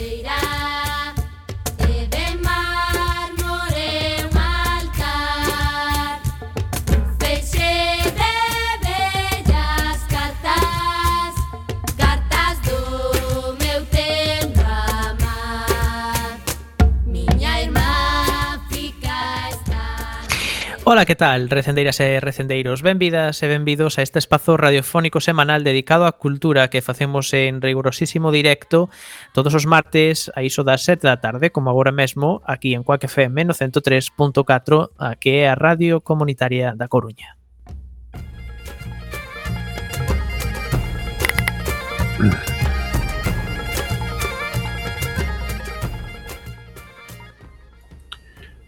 Será Ola, que tal, recendeiras e recendeiros? Benvidas e benvidos a este espazo radiofónico semanal dedicado á cultura que facemos en rigorosísimo directo todos os martes a iso das 7 da tarde, como agora mesmo, aquí en Coac FM no 103.4, a que é a Radio Comunitaria da Coruña. Mm.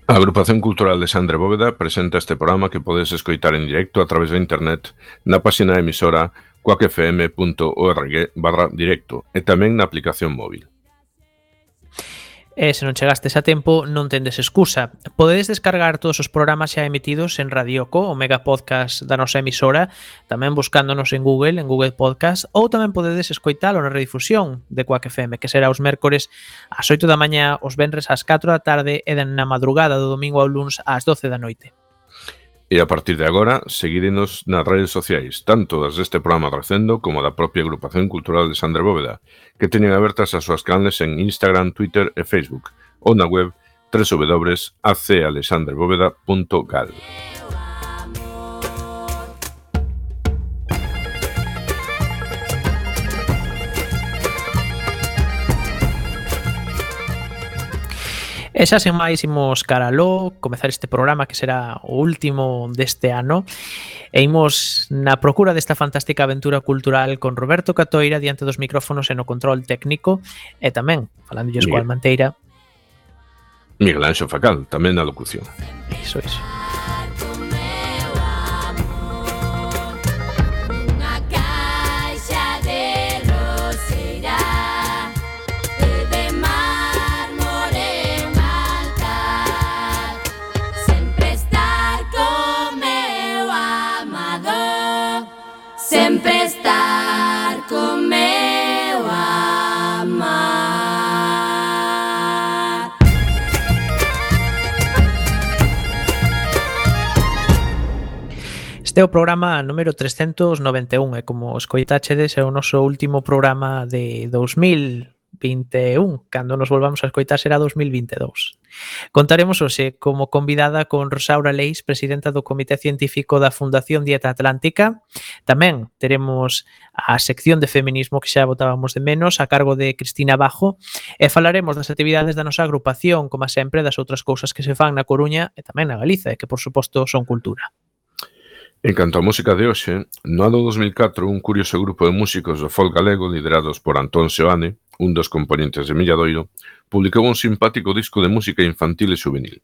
A Agrupación Cultural de Sandre Bóveda presenta este programa que podes escoitar en directo a través da internet na página emisora coacfm.org barra directo e tamén na aplicación móvil. E se non chegastes a tempo, non tendes excusa. Podedes descargar todos os programas xa emitidos en Radioco, o mega podcast da nosa emisora, tamén buscándonos en Google, en Google Podcast, ou tamén podedes escoitalo na redifusión de Quack FM, que será os mércores ás 8 da mañá, os venres ás 4 da tarde e na madrugada do domingo ao luns ás 12 da noite. E a partir de agora, seguídenos nas redes sociais, tanto das deste programa Recendo como da propia Agrupación Cultural de Sandra Bóveda, que teñen abertas as súas canles en Instagram, Twitter e Facebook, ou na web www.acalexandrebóveda.gal. Música E xa sen máis imos caraló, comezar este programa que será o último deste ano e imos na procura desta fantástica aventura cultural con Roberto Catoira diante dos micrófonos e no control técnico e tamén, falando coa Manteira, Miguel Anxo Facal, tamén na locución. Iso, iso. Este é o programa número 391 e como escoitaxedes é o noso último programa de 2021. Cando nos volvamos a escoitar será 2022. Contaremos hoxe como convidada con Rosaura Leis, presidenta do Comité Científico da Fundación Dieta Atlántica. Tamén teremos a sección de feminismo que xa votábamos de menos a cargo de Cristina Bajo e falaremos das actividades da nosa agrupación, como sempre, das outras cousas que se fan na Coruña e tamén na Galiza e que, por suposto, son cultura. En canto á música de hoxe, no ano 2004 un curioso grupo de músicos do folk galego liderados por Antón Seoane, un dos componentes de Milladoiro, publicou un simpático disco de música infantil e juvenil.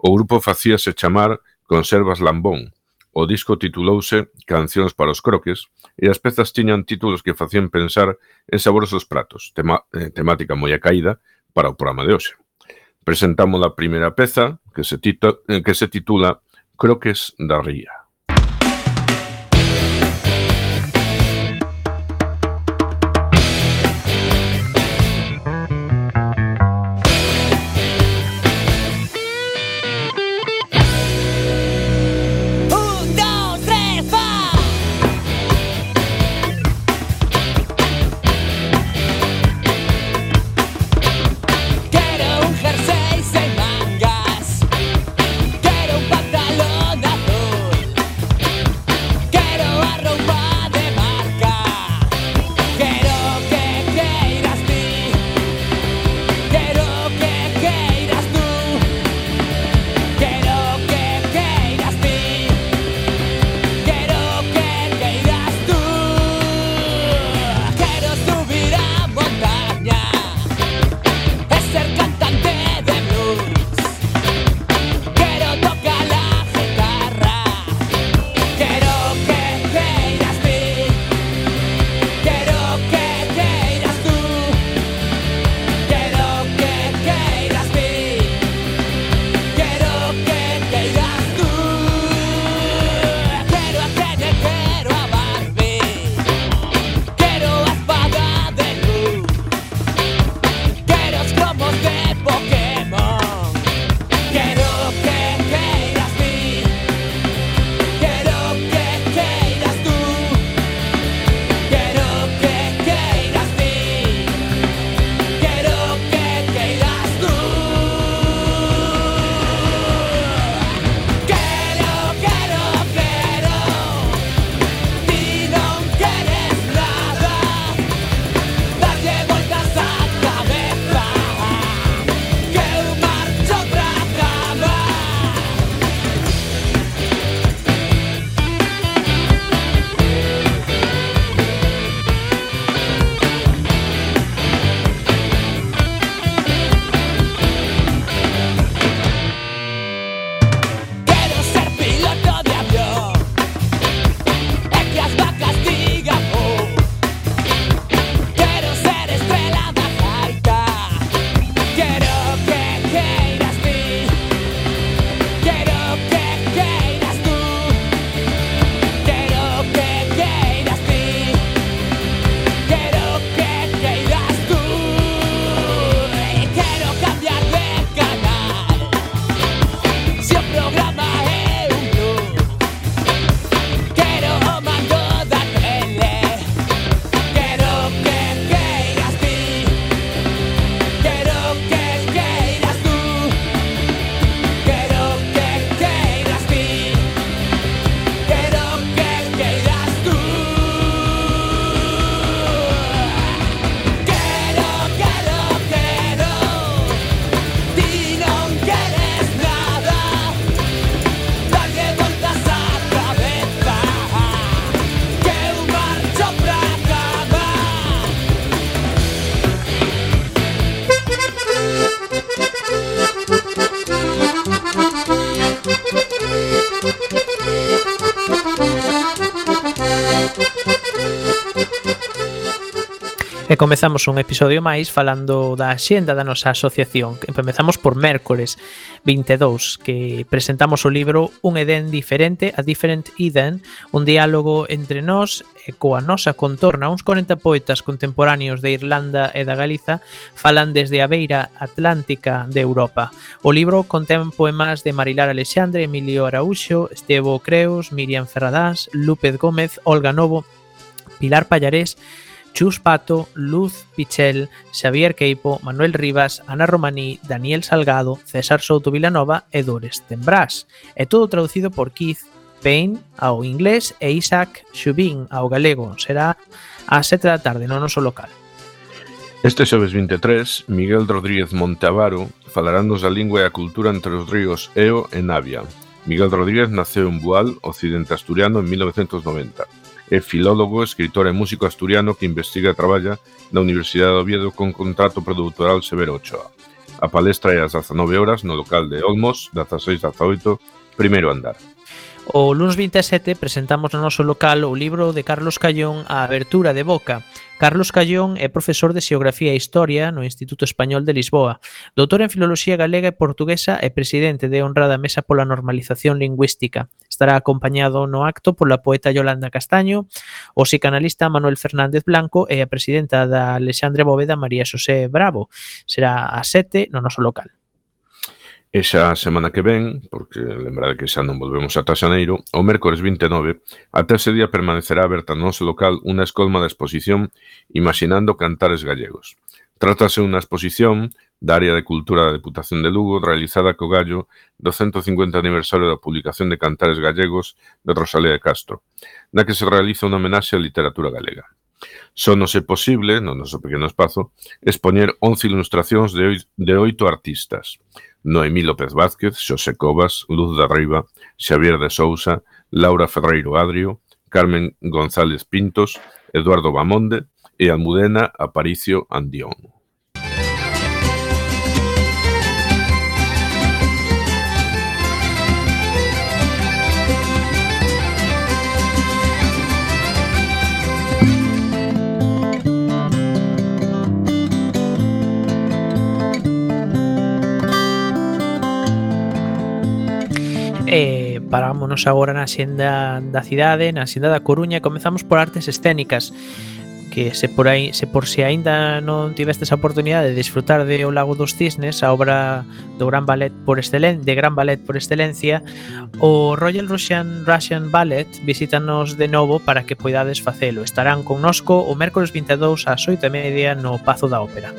O grupo facíase chamar Conservas Lambón, o disco titulouse Cancións para os croques e as pezas tiñan títulos que facían pensar en saborosos pratos, tema, eh, temática moi acaída para o programa de hoxe. Presentamos a primeira peza que se, tito, eh, que se titula Croques da Ría. comezamos un episodio máis falando da xenda da nosa asociación. Comezamos por mércores 22, que presentamos o libro Un Edén diferente, a different Eden, un diálogo entre nós e coa nosa contorna. Uns 40 poetas contemporáneos de Irlanda e da Galiza falan desde a beira atlántica de Europa. O libro contén poemas de Marilar Alexandre, Emilio Araúxo, Estevo Creus, Miriam Ferradás, Lúpez Gómez, Olga Novo, Pilar Pallarés, Chus Pato, Luz Pichel, Xavier Queipo, Manuel Rivas, Ana Romaní, Daniel Salgado, César Souto Vilanova e Dores Tembrás. E todo traducido por Keith Payne ao inglés e Isaac Xubín ao galego. Será ás 7 da tarde no noso local. Este xoves 23, Miguel Rodríguez Montavaro falarános da lingua e a cultura entre os ríos Eo e Navia. Miguel Rodríguez naceu en Boal, occidente asturiano, en 1990 é filólogo, escritor e músico asturiano que investiga e traballa na Universidade de Oviedo con contrato produtoral Severo Ochoa. A palestra é ás 19 horas no local de Olmos, 16-18, primeiro andar. O lunes 27 presentamos no noso local o libro de Carlos Callón A abertura de boca. Carlos Callón é profesor de Xeografía e Historia no Instituto Español de Lisboa, doutor en Filoloxía Galega e Portuguesa e presidente de Honrada Mesa pola Normalización Lingüística estará acompañado no acto pola poeta Yolanda Castaño, o psicanalista Manuel Fernández Blanco e a presidenta da Alexandre Bóveda María Xosé Bravo. Será a sete no noso local. E xa a semana que ven, porque lembrade que xa non volvemos ata Xaneiro, o mércores 29, ata ese día permanecerá aberta no noso local unha escolma da exposición Imaginando Cantares Gallegos. Trátase unha exposición da área de cultura da Deputación de Lugo realizada co gallo do 150 aniversario da publicación de Cantares Gallegos de Rosalía de Castro, na que se realiza unha homenaxe á literatura galega. Só é posible, no noso pequeno espazo, expoñer 11 ilustracións de, de oito artistas. Noemí López Vázquez, Xosé Cobas, Luz da Riba, Xavier de Sousa, Laura Ferreiro Adrio, Carmen González Pintos, Eduardo Bamonde e Almudena Aparicio Andión. E parámonos agora na xenda da cidade, na xenda da Coruña, comezamos por artes escénicas que se por aí se por se aínda non tivestes a oportunidade de disfrutar de O lago dos cisnes, a obra do Gran Ballet por excelencia, de Gran Ballet por excelencia, o Royal Russian Russian Ballet visítanos de novo para que poidades facelo. Estarán connosco o mércoles 22 ás 8:30 no Pazo da Ópera.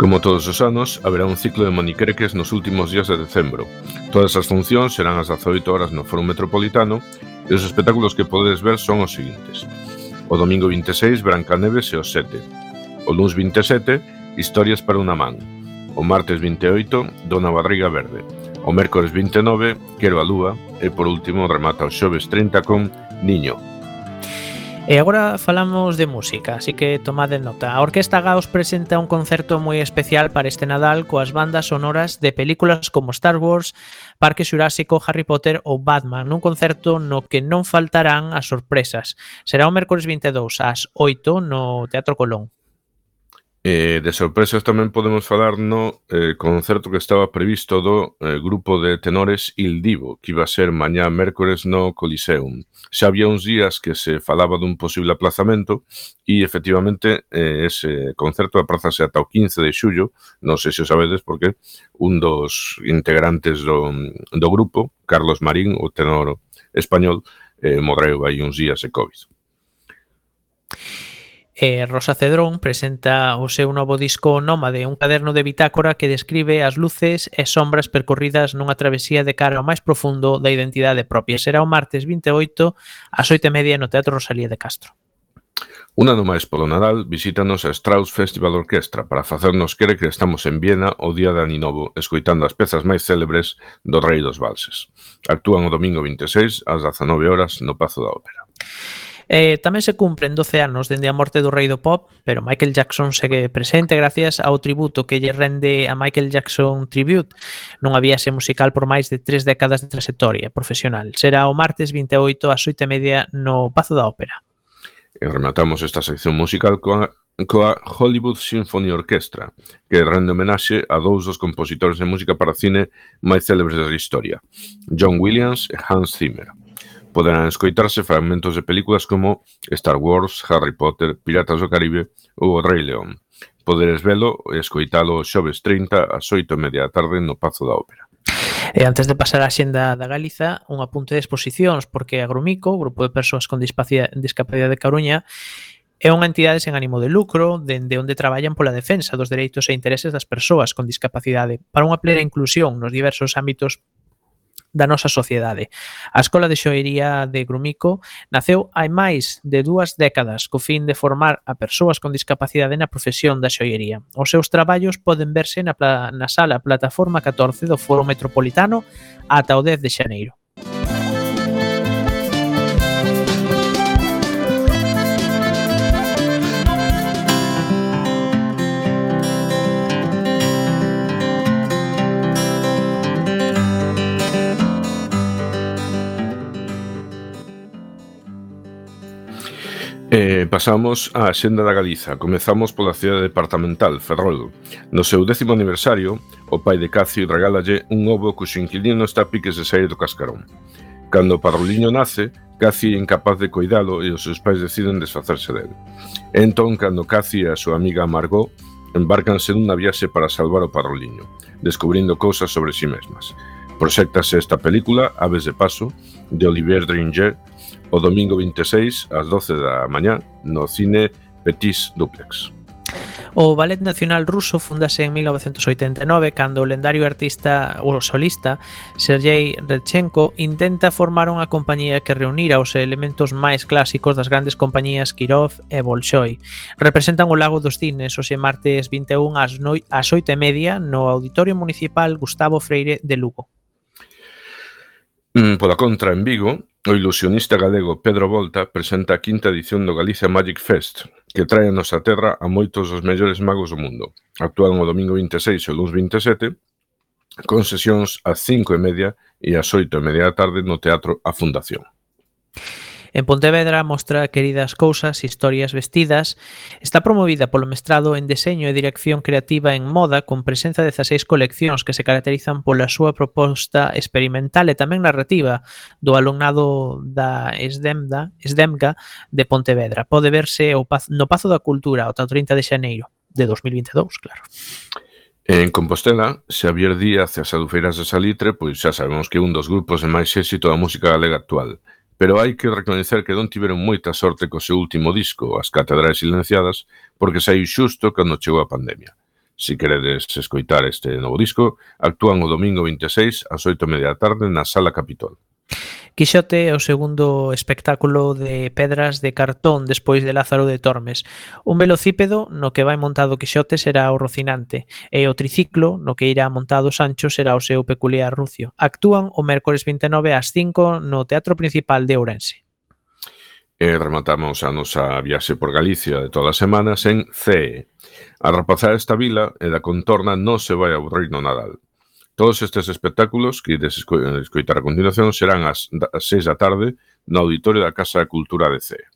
Como todos os anos, haberá un ciclo de monicreques nos últimos días de decembro. Todas as funcións serán ás 18 horas no Foro Metropolitano e os espectáculos que podedes ver son os seguintes. O domingo 26, Brancaneves e os Sete. O luns 27, Historias para unha man. O martes 28, Dona Barriga Verde. O mércores 29, Quero a Lúa. E por último, remata o xoves 30 con Niño, E agora falamos de música, así que tomade nota. A Orquesta Gaos presenta un concerto moi especial para este Nadal coas bandas sonoras de películas como Star Wars, Parque Xurásico, Harry Potter ou Batman, nun concerto no que non faltarán as sorpresas. Será o mércores 22 ás 8 no Teatro Colón. E de sorpresas tamén podemos falar no? Eh, concerto que estaba previsto do eh, grupo de tenores Il Divo, que iba a ser mañá mércores no? Coliseum. Xa había uns días que se falaba dun posible aplazamento e efectivamente eh, ese concerto aprazase ata o 15 de xullo, non sei se o sabedes porque un dos integrantes do, do grupo, Carlos Marín, o tenor español, eh, morreu aí uns días de COVID. E Rosa Cedrón presenta o seu novo disco Nómade, un caderno de bitácora que describe as luces e sombras percorridas nunha travesía de cara ao máis profundo da identidade propia. Será o martes 28 ás 8:30 no Teatro Rosalía de Castro. Un ano máis polo Nadal, visítanos a Strauss Festival Orquestra para facernos crer que estamos en Viena o día de Aninovo, escoitando as pezas máis célebres do Rei dos Valses. Actúan o domingo 26 ás 19 horas no Pazo da Ópera. Eh, tamén se cumpren 12 anos dende a morte do rei do pop, pero Michael Jackson segue presente gracias ao tributo que lle rende a Michael Jackson Tribute. Non había ese musical por máis de tres décadas de trayectoria profesional. Será o martes 28 ás 8 media no Pazo da Ópera. E rematamos esta sección musical coa coa Hollywood Symphony Orchestra, que rende homenaxe a dous dos compositores de música para cine máis célebres da historia, John Williams e Hans Zimmer. Poderán escoitarse fragmentos de películas como Star Wars, Harry Potter, Piratas do Caribe ou O Rei León. Poderes velo e escoitalo xoves 30 ás 8 e media da tarde no Pazo da Ópera. E antes de pasar á xenda da Galiza, un apunte de exposicións, porque a Grumico, Grupo de Persoas con Discapacidade de Coruña, é unha entidade sen ánimo de lucro dende onde traballan pola defensa dos dereitos e intereses das persoas con discapacidade para unha plena inclusión nos diversos ámbitos da nosa sociedade. A Escola de Xoería de Grumico naceu hai máis de dúas décadas co fin de formar a persoas con discapacidade na profesión da xoería. Os seus traballos poden verse na, na sala plataforma 14 do Foro Metropolitano ata o 10 de xaneiro. Eh, pasamos á Xenda da Galiza. Comezamos pola cidade departamental, Ferrol. No seu décimo aniversario, o pai de Cacio regálalle un ovo cuxo inquilino está piques de sair do cascarón. Cando o parruliño nace, Cathy é incapaz de coidalo e os seus pais deciden desfacerse del. Entón, cando Cathy e a súa amiga Margot embarcanse nunha viaxe para salvar o parruliño, descubrindo cousas sobre si sí mesmas. Proxectase esta película, Aves de Paso, de Olivier Dringer, o domingo 26 ás 12 da mañá no cine Petis Duplex. O Ballet Nacional Ruso fundase en 1989 cando o lendario artista ou solista Sergei Redchenko intenta formar unha compañía que reunira os elementos máis clásicos das grandes compañías Kirov e Bolshoi. Representan o Lago dos Cines hoxe martes 21 ás, no... ás 8 e media no Auditorio Municipal Gustavo Freire de Lugo. Mm, pola contra, en Vigo, O ilusionista galego Pedro Volta presenta a quinta edición do Galicia Magic Fest, que trae a nosa terra a moitos dos mellores magos do mundo. Actúan o domingo 26 e o lunes 27, con sesións ás 5 e media e ás 8 e media da tarde no Teatro A Fundación. En Pontevedra mostra queridas cousas, historias vestidas. Está promovida polo mestrado en Deseño e Dirección Creativa en Moda con presenza de 16 coleccións que se caracterizan pola súa proposta experimental e tamén narrativa do alumnado da Esdemda, Esdemga de Pontevedra. Pode verse no Pazo da Cultura ata o 30 de xaneiro de 2022, claro. En Compostela, Xavier Díaz e as Adufeiras de Salitre, pois xa sabemos que é un dos grupos de máis éxito da música galega actual pero hai que recoñecer que non tiveron moita sorte co seu último disco, As Catedrais Silenciadas, porque saiu xusto cando chegou a pandemia. Si queredes escoitar este novo disco, actúan o domingo 26 ás 8 media da tarde na Sala Capitol. Quixote é o segundo espectáculo de pedras de cartón despois de Lázaro de Tormes. Un velocípedo no que vai montado Quixote será o Rocinante e o triciclo no que irá montado Sancho será o seu peculiar rucio. Actúan o mércores 29 ás 5 no Teatro Principal de Ourense. E rematamos a nosa viaxe por Galicia de todas as semanas en CE. A rapazada esta vila e da contorna non se vai aburrir no Nadal. Todos estes espectáculos que ides escoitar a continuación serán ás, 6 seis da tarde no auditorio da Casa da Cultura de Cee.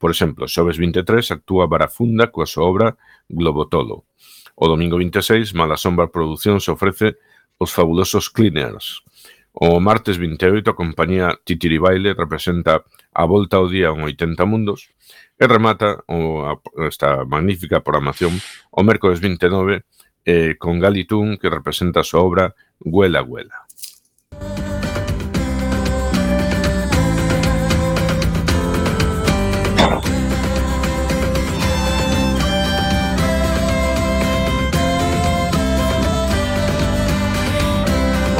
Por exemplo, xoves 23 actúa Barafunda coa súa obra Globotolo. O domingo 26, Malasombra se ofrece os fabulosos Cleaners. O martes 28, a compañía Titiribaile representa a volta ao día un 80 mundos e remata o, esta magnífica programación o mércoles 29 eh, con Galitún que representa súa obra Güela Güela.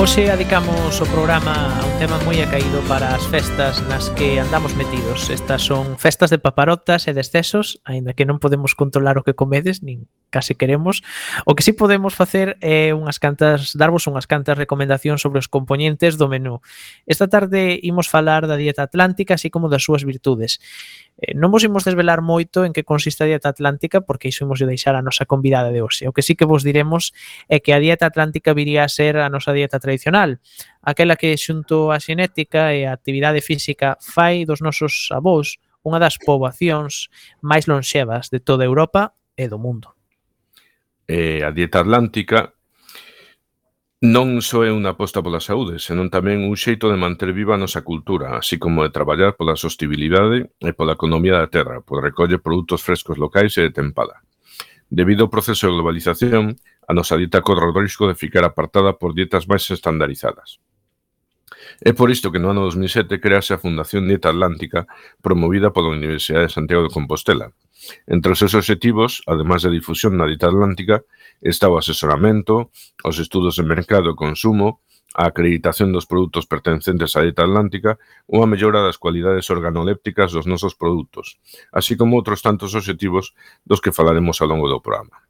Hoxe adicamos o programa a un tema moi acaído para as festas nas que andamos metidos. Estas son festas de paparotas e de excesos, aínda que non podemos controlar o que comedes, nin case queremos. O que sí podemos facer é unhas cantas, darvos unhas cantas recomendacións sobre os componentes do menú. Esta tarde imos falar da dieta atlántica, así como das súas virtudes. Eh, non vos imos desvelar moito en que consiste a dieta atlántica porque iso imos deixar a nosa convidada de hoxe. O que sí que vos diremos é que a dieta atlántica viría a ser a nosa dieta tradicional, aquela que xunto á xenética e a actividade física fai dos nosos avós unha das poboacións máis lonxevas de toda Europa e do mundo. Eh, a dieta atlántica Non só é unha aposta pola saúde, senón tamén un xeito de manter viva a nosa cultura, así como de traballar pola sostibilidade e pola economía da terra, por recolle produtos frescos locais e de tempada. Debido ao proceso de globalización, a nosa dieta corre o risco de ficar apartada por dietas máis estandarizadas. É por isto que no ano 2007 crease a Fundación Dieta Atlántica promovida pola Universidade de Santiago de Compostela. Entre os seus objetivos, además da difusión na dieta atlántica, está o asesoramento, os estudos de mercado e consumo, a acreditación dos produtos pertencentes á dieta atlántica ou a mellora das cualidades organolépticas dos nosos produtos, así como outros tantos objetivos dos que falaremos ao longo do programa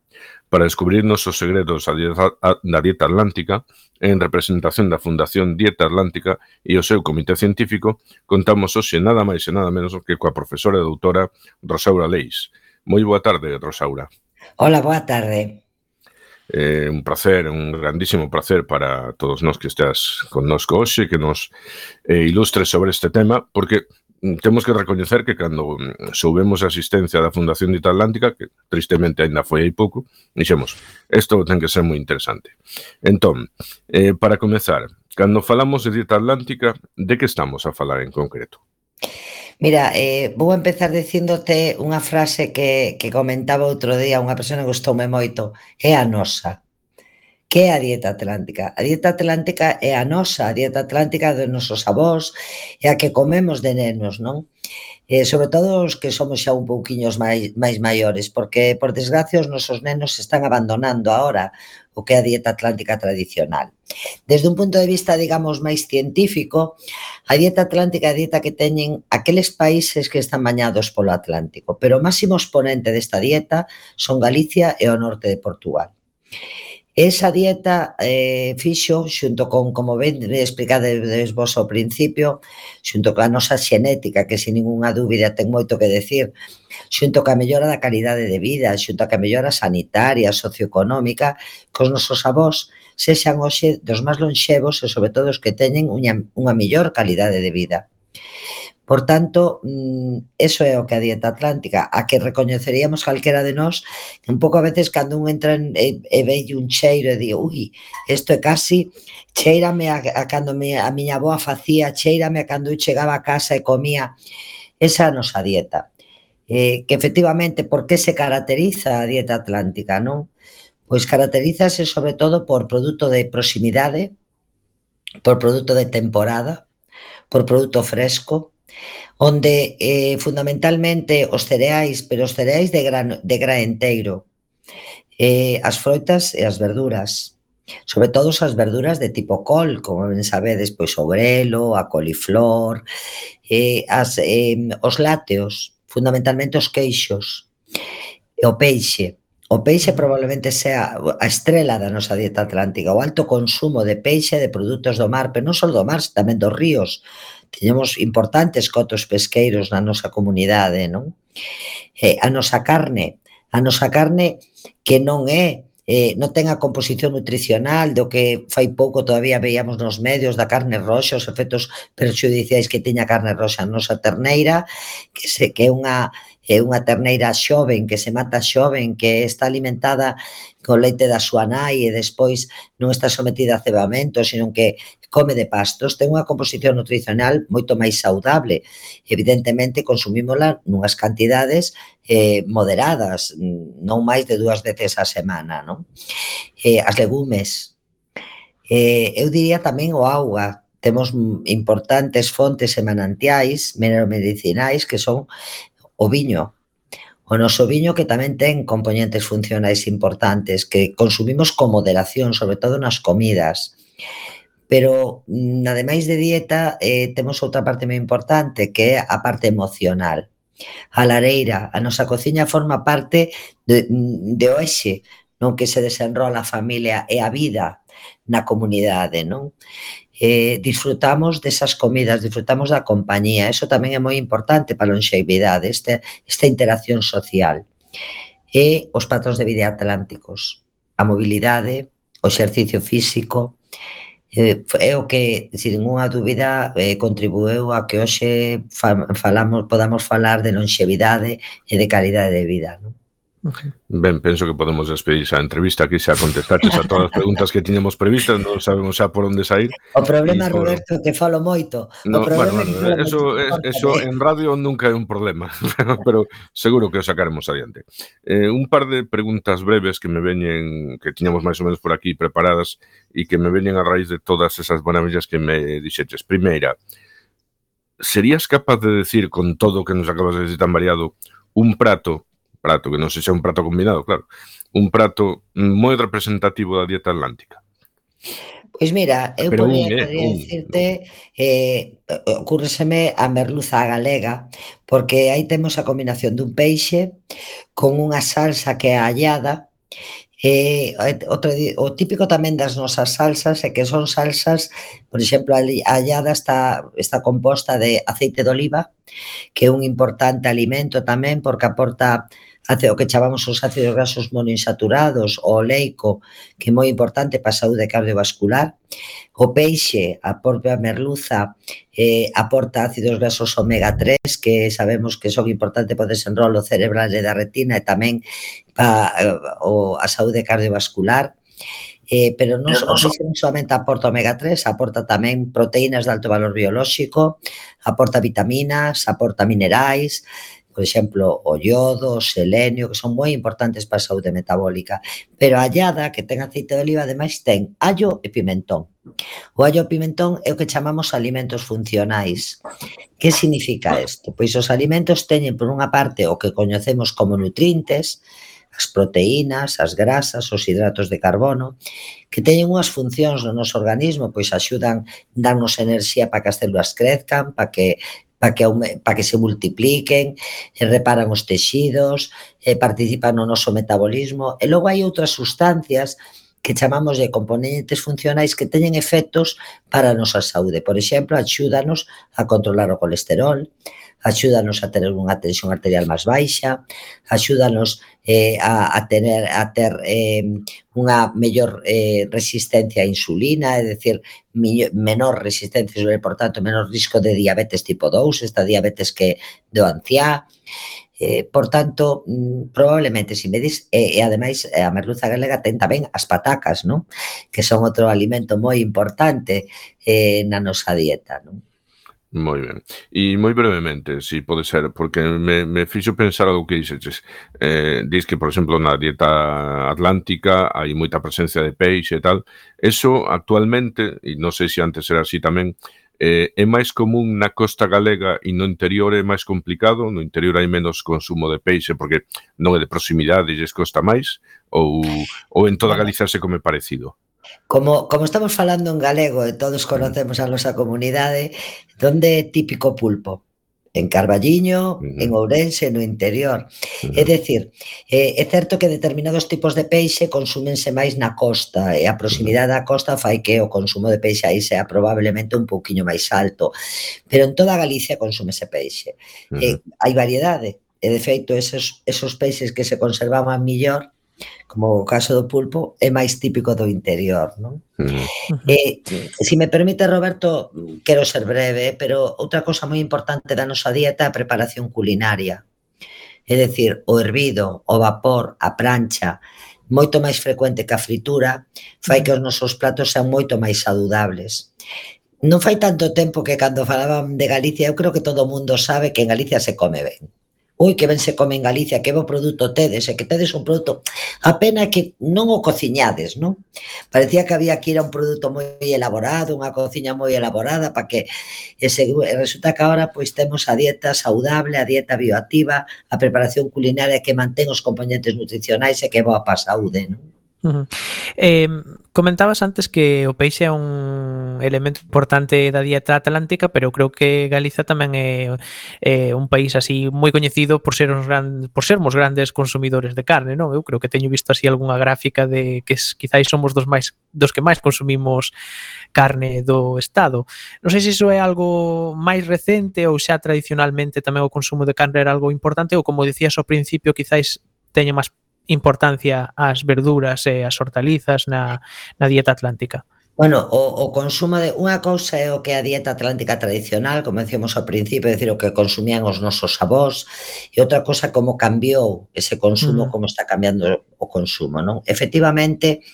para descubrirnos os segredos da dieta atlántica, en representación da Fundación Dieta Atlántica e o seu comité científico, contamos hoxe nada máis e nada menos que coa profesora e doutora Rosaura Leis. Moi boa tarde, Rosaura. Hola, boa tarde. Eh, un placer, un grandísimo placer para todos nós que estás connosco hoxe, que nos eh, ilustres sobre este tema, porque Mm, temos que recoñecer que cando mm, soubemos a asistencia da Fundación Dita Atlántica, que tristemente aínda foi aí pouco, dixemos, isto ten que ser moi interesante. Entón, eh, para comezar, cando falamos de Dita Atlántica, de que estamos a falar en concreto? Mira, eh, vou empezar dicíndote unha frase que, que comentaba outro día unha persona que gustoume moito, é a nosa. Que é a dieta atlántica? A dieta atlántica é a nosa, a dieta atlántica dos nosos avós, é a que comemos de nenos, non? Eh, sobre todo os que somos xa un pouquiños máis, máis maiores, porque, por desgracia, os nosos nenos se están abandonando agora o que é a dieta atlántica tradicional. Desde un punto de vista, digamos, máis científico, a dieta atlántica é a dieta que teñen aqueles países que están bañados polo Atlántico, pero o máximo exponente desta dieta son Galicia e o norte de Portugal. Esa dieta eh, fixo, xunto con, como ben explicades vos ao principio, xunto coa nosa xenética, que sin ninguna dúbida ten moito que decir, xunto ca mellora da calidade de vida, xunto ca mellora sanitaria, socioeconómica, cos nosos avós, sexan hoxe dos máis lonxevos e sobre todo os que teñen unha, unha mellor calidade de vida. Por tanto, mm, eso é o que a dieta atlántica, a que recoñeceríamos calquera de nós, un pouco a veces cando un entra en, e, e vei un cheiro e di, ui, isto é casi, cheirame a, a cando me, a miña boa facía, cheirame a cando eu chegaba a casa e comía. Esa é a nosa dieta. Eh, que efectivamente, por que se caracteriza a dieta atlántica, non? Pois caracterízase sobre todo por produto de proximidade, por produto de temporada, por produto fresco, onde eh, fundamentalmente os cereais, pero os cereais de, gran, de graenteiro, eh, as froitas e as verduras, sobre todo as verduras de tipo col, como ben sabedes, pois o grelo, a coliflor, eh, as, eh, os láteos, fundamentalmente os queixos, e o peixe. O peixe probablemente sea a estrela da nosa dieta atlántica, o alto consumo de peixe e de produtos do mar, pero non só do mar, tamén dos ríos, Tiñemos importantes cotos pesqueiros na nosa comunidade, non? Eh, a nosa carne, a nosa carne que non é eh, non ten a composición nutricional do que fai pouco todavía veíamos nos medios da carne roxa, os efectos perxudiciais que teña a carne roxa a nosa terneira, que, se, que é unha é unha terneira xoven que se mata xoven que está alimentada co leite da súa nai e despois non está sometida a cebamento, senón que come de pastos, ten unha composición nutricional moito máis saudable. Evidentemente, consumímola nunhas cantidades eh, moderadas, non máis de dúas veces a semana. Non? Eh, as legumes. Eh, eu diría tamén o auga, temos importantes fontes e manantiais medicinais que son o viño. O noso viño que tamén ten componentes funcionais importantes que consumimos con moderación, sobre todo nas comidas. Pero, mm, ademais de dieta, eh, temos outra parte moi importante que é a parte emocional. A lareira, a nosa cociña forma parte de, mm, de oxe, non que se desenrola a familia e a vida na comunidade, non? eh, disfrutamos desas comidas, disfrutamos da compañía. Eso tamén é moi importante para a longevidade, este, esta interacción social. E os patróns de vida atlánticos, a mobilidade, o exercicio físico, eh, é o que, sin ninguna dúbida, eh, contribueu a que hoxe fa, falamos, podamos falar de longevidade e de calidade de vida. Non? Ben, penso que podemos despedir a entrevista aquí xa contestaches a todas as preguntas que tiñamos previstas, non sabemos xa por onde sair. O problema, por... Roberto, que falo moito. O problema bueno, bueno, eso, moito. eso en radio nunca é un problema, pero seguro que o sacaremos adiante. Eh, un par de preguntas breves que me veñen, que tiñamos máis ou menos por aquí preparadas e que me veñen a raíz de todas esas maravillas que me dixetes. Primeira, serías capaz de decir con todo o que nos acabas de decir tan variado, un prato prato, que non sexa un prato combinado, claro, un prato moi representativo da dieta atlántica. Pois mira, eu Pero podría, un, eh, podría un, decirte eh, ocurreseme a merluza galega, porque aí temos a combinación dun peixe con unha salsa que é allada, Eh, outro, o típico tamén das nosas salsas é que son salsas, por exemplo, a hallada está, está composta de aceite de oliva, que é un importante alimento tamén porque aporta até o que chamamos os ácidos grasos monoinsaturados, o oleico, que é moi importante para a saúde cardiovascular, o peixe, a propia merluza, eh, aporta ácidos grasos omega 3, que sabemos que son importantes para o desenrolo cerebral e da retina e tamén para eh, o, a saúde cardiovascular. Eh, pero non, pero non solamente aporta omega 3, aporta tamén proteínas de alto valor biolóxico, aporta vitaminas, aporta minerais, por exemplo, o iodo, o selenio, que son moi importantes para a saúde metabólica. Pero a allada que ten aceite de oliva, ademais, ten allo e pimentón. O allo e pimentón é o que chamamos alimentos funcionais. Que significa isto? Pois os alimentos teñen, por unha parte, o que coñecemos como nutrientes, as proteínas, as grasas, os hidratos de carbono, que teñen unhas funcións no noso organismo, pois axudan, darnos enerxía para que as células crezcan, para que para que, para que se multipliquen, reparan os texidos, participan no noso metabolismo. E logo hai outras sustancias que chamamos de componentes funcionais que teñen efectos para a nosa saúde. Por exemplo, axúdanos a controlar o colesterol, axúdanos a tener unha tensión arterial máis baixa, axúdanos eh, a, a tener a ter eh, unha mellor eh, resistencia a insulina, é dicir, menor resistencia e, por tanto, menor risco de diabetes tipo 2, esta diabetes que do anciá. Eh, por tanto, mm, probablemente se si me dis, e, e ademais eh, a merluza galega ten tamén as patacas, non? Que son outro alimento moi importante eh, na nosa dieta, non? Moi ben. E moi brevemente, si pode ser, porque me, me fixo pensar algo que dixeches. Eh, dis que, por exemplo, na dieta atlántica hai moita presencia de peixe e tal. Eso actualmente, e non sei se antes era así tamén, eh, é máis común na costa galega e no interior é máis complicado, no interior hai menos consumo de peixe porque non é de proximidade e lles costa máis, ou, ou en toda Galicia se come parecido? Como, como estamos falando en galego e todos conocemos a nosa comunidade, donde é típico pulpo? En Carballiño, uh -huh. en Ourense, no interior. Uh -huh. É dicir, é, é certo que determinados tipos de peixe consúmense máis na costa e a proximidade uh -huh. da costa fai que o consumo de peixe aí sea probablemente un pouquiño máis alto. Pero en toda Galicia consúmese peixe. Uh eh, -huh. E hai variedade, E de feito, esos, esos peixes que se conservaban millor como o caso do pulpo, é máis típico do interior, non? Hmm. Uh -huh. E, se me permite, Roberto, quero ser breve, pero outra cosa moi importante da nosa dieta é a preparación culinaria. É decir, o hervido, o vapor, a prancha, moito máis frecuente que a fritura, fai que os nosos platos sean moito máis saludables. Non fai tanto tempo que cando falaban de Galicia, eu creo que todo o mundo sabe que en Galicia se come ben ui, que ben se come en Galicia, que bo produto tedes, e que tedes un produto, a pena que non o cociñades, non? Parecía que había que ir a un produto moi elaborado, unha cociña moi elaborada, para que ese, resulta que agora pois temos a dieta saudable, a dieta bioactiva, a preparación culinaria que mantén os componentes nutricionais e que é boa para a saúde, non? Uh -huh. eh, comentabas antes que o peixe é un elemento importante da dieta atlántica, pero creo que Galiza tamén é, é un país así moi coñecido por ser uns gran, por sermos grandes consumidores de carne, non? Eu creo que teño visto así algunha gráfica de que quizáis somos dos máis dos que máis consumimos carne do estado. Non sei se iso é algo máis recente ou xa tradicionalmente tamén o consumo de carne era algo importante ou como dicías ao principio, quizáis teña máis importancia ás verduras e as hortalizas na, na dieta atlántica? Bueno, o, o consumo de unha cousa é o que a dieta atlántica tradicional, como decíamos ao principio, é dicir, o que consumían os nosos avós, e outra cousa como cambiou ese consumo, mm. como está cambiando o consumo, non? Efectivamente,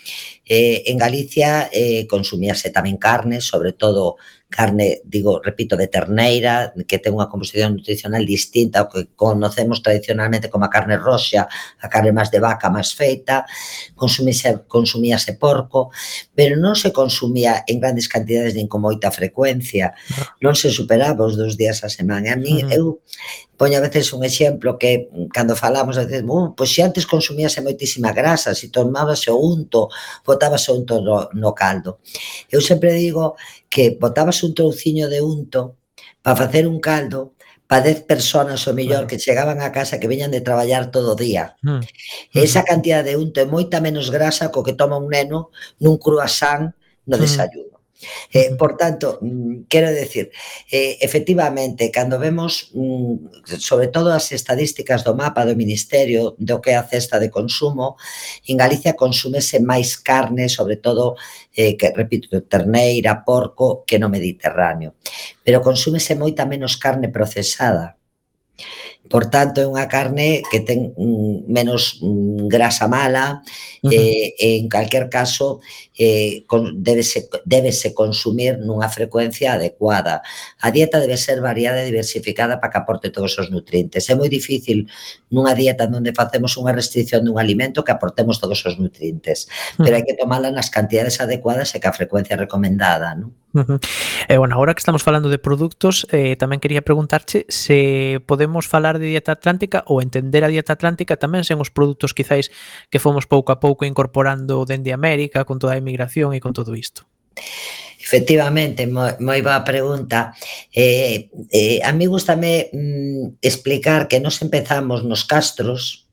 eh, en Galicia eh, consumíase tamén carne, sobre todo carne, digo, repito, de terneira, que ten unha composición nutricional distinta ao que conocemos tradicionalmente como a carne roxa, a carne máis de vaca, máis feita, consumíase, consumíase porco, pero non se consumía en grandes cantidades nin con moita frecuencia, ah. non se superaba os dous días a semana. A mí, uh -huh. eu Poño a veces un exemplo que cando falamos, a veces, uh, pois se antes consumíase moitísima grasa, se tomábase o unto, botábase o unto no, no caldo. Eu sempre digo que botábase un trouciño de unto para facer un caldo para 10 personas o mellor que chegaban a casa que veñan de traballar todo o día. Mm. Esa hmm. cantidad de unto é moita menos grasa co que toma un neno nun cruasán no hmm. desayuno. Eh, por tanto, mm, quero decir, eh, efectivamente, cando vemos mm, sobre todo as estadísticas do mapa do Ministerio do que é a cesta de consumo, en Galicia consúmese máis carne, sobre todo, eh, que repito, terneira, porco, que no Mediterráneo. Pero consúmese moita menos carne procesada. Por tanto, é unha carne que ten mm, menos mm, grasa mala, uh -huh. eh, en calquer caso, eh, con, debese, debese consumir nunha frecuencia adecuada. A dieta debe ser variada e diversificada para que aporte todos os nutrientes. É moi difícil nunha dieta onde facemos unha restricción dun alimento que aportemos todos os nutrientes, mm. pero hai que tomala nas cantidades adecuadas e que a frecuencia recomendada, non? Uh -huh. E eh, bueno, agora que estamos falando de produtos, eh, tamén quería preguntarche se podemos falar de dieta atlántica ou entender a dieta atlántica tamén sen os produtos quizáis que fomos pouco a pouco incorporando dende América con toda a migración e con todo isto? Efectivamente, moi, moi boa pregunta. Eh, eh, a mí gustame mm, explicar que nos empezamos nos castros,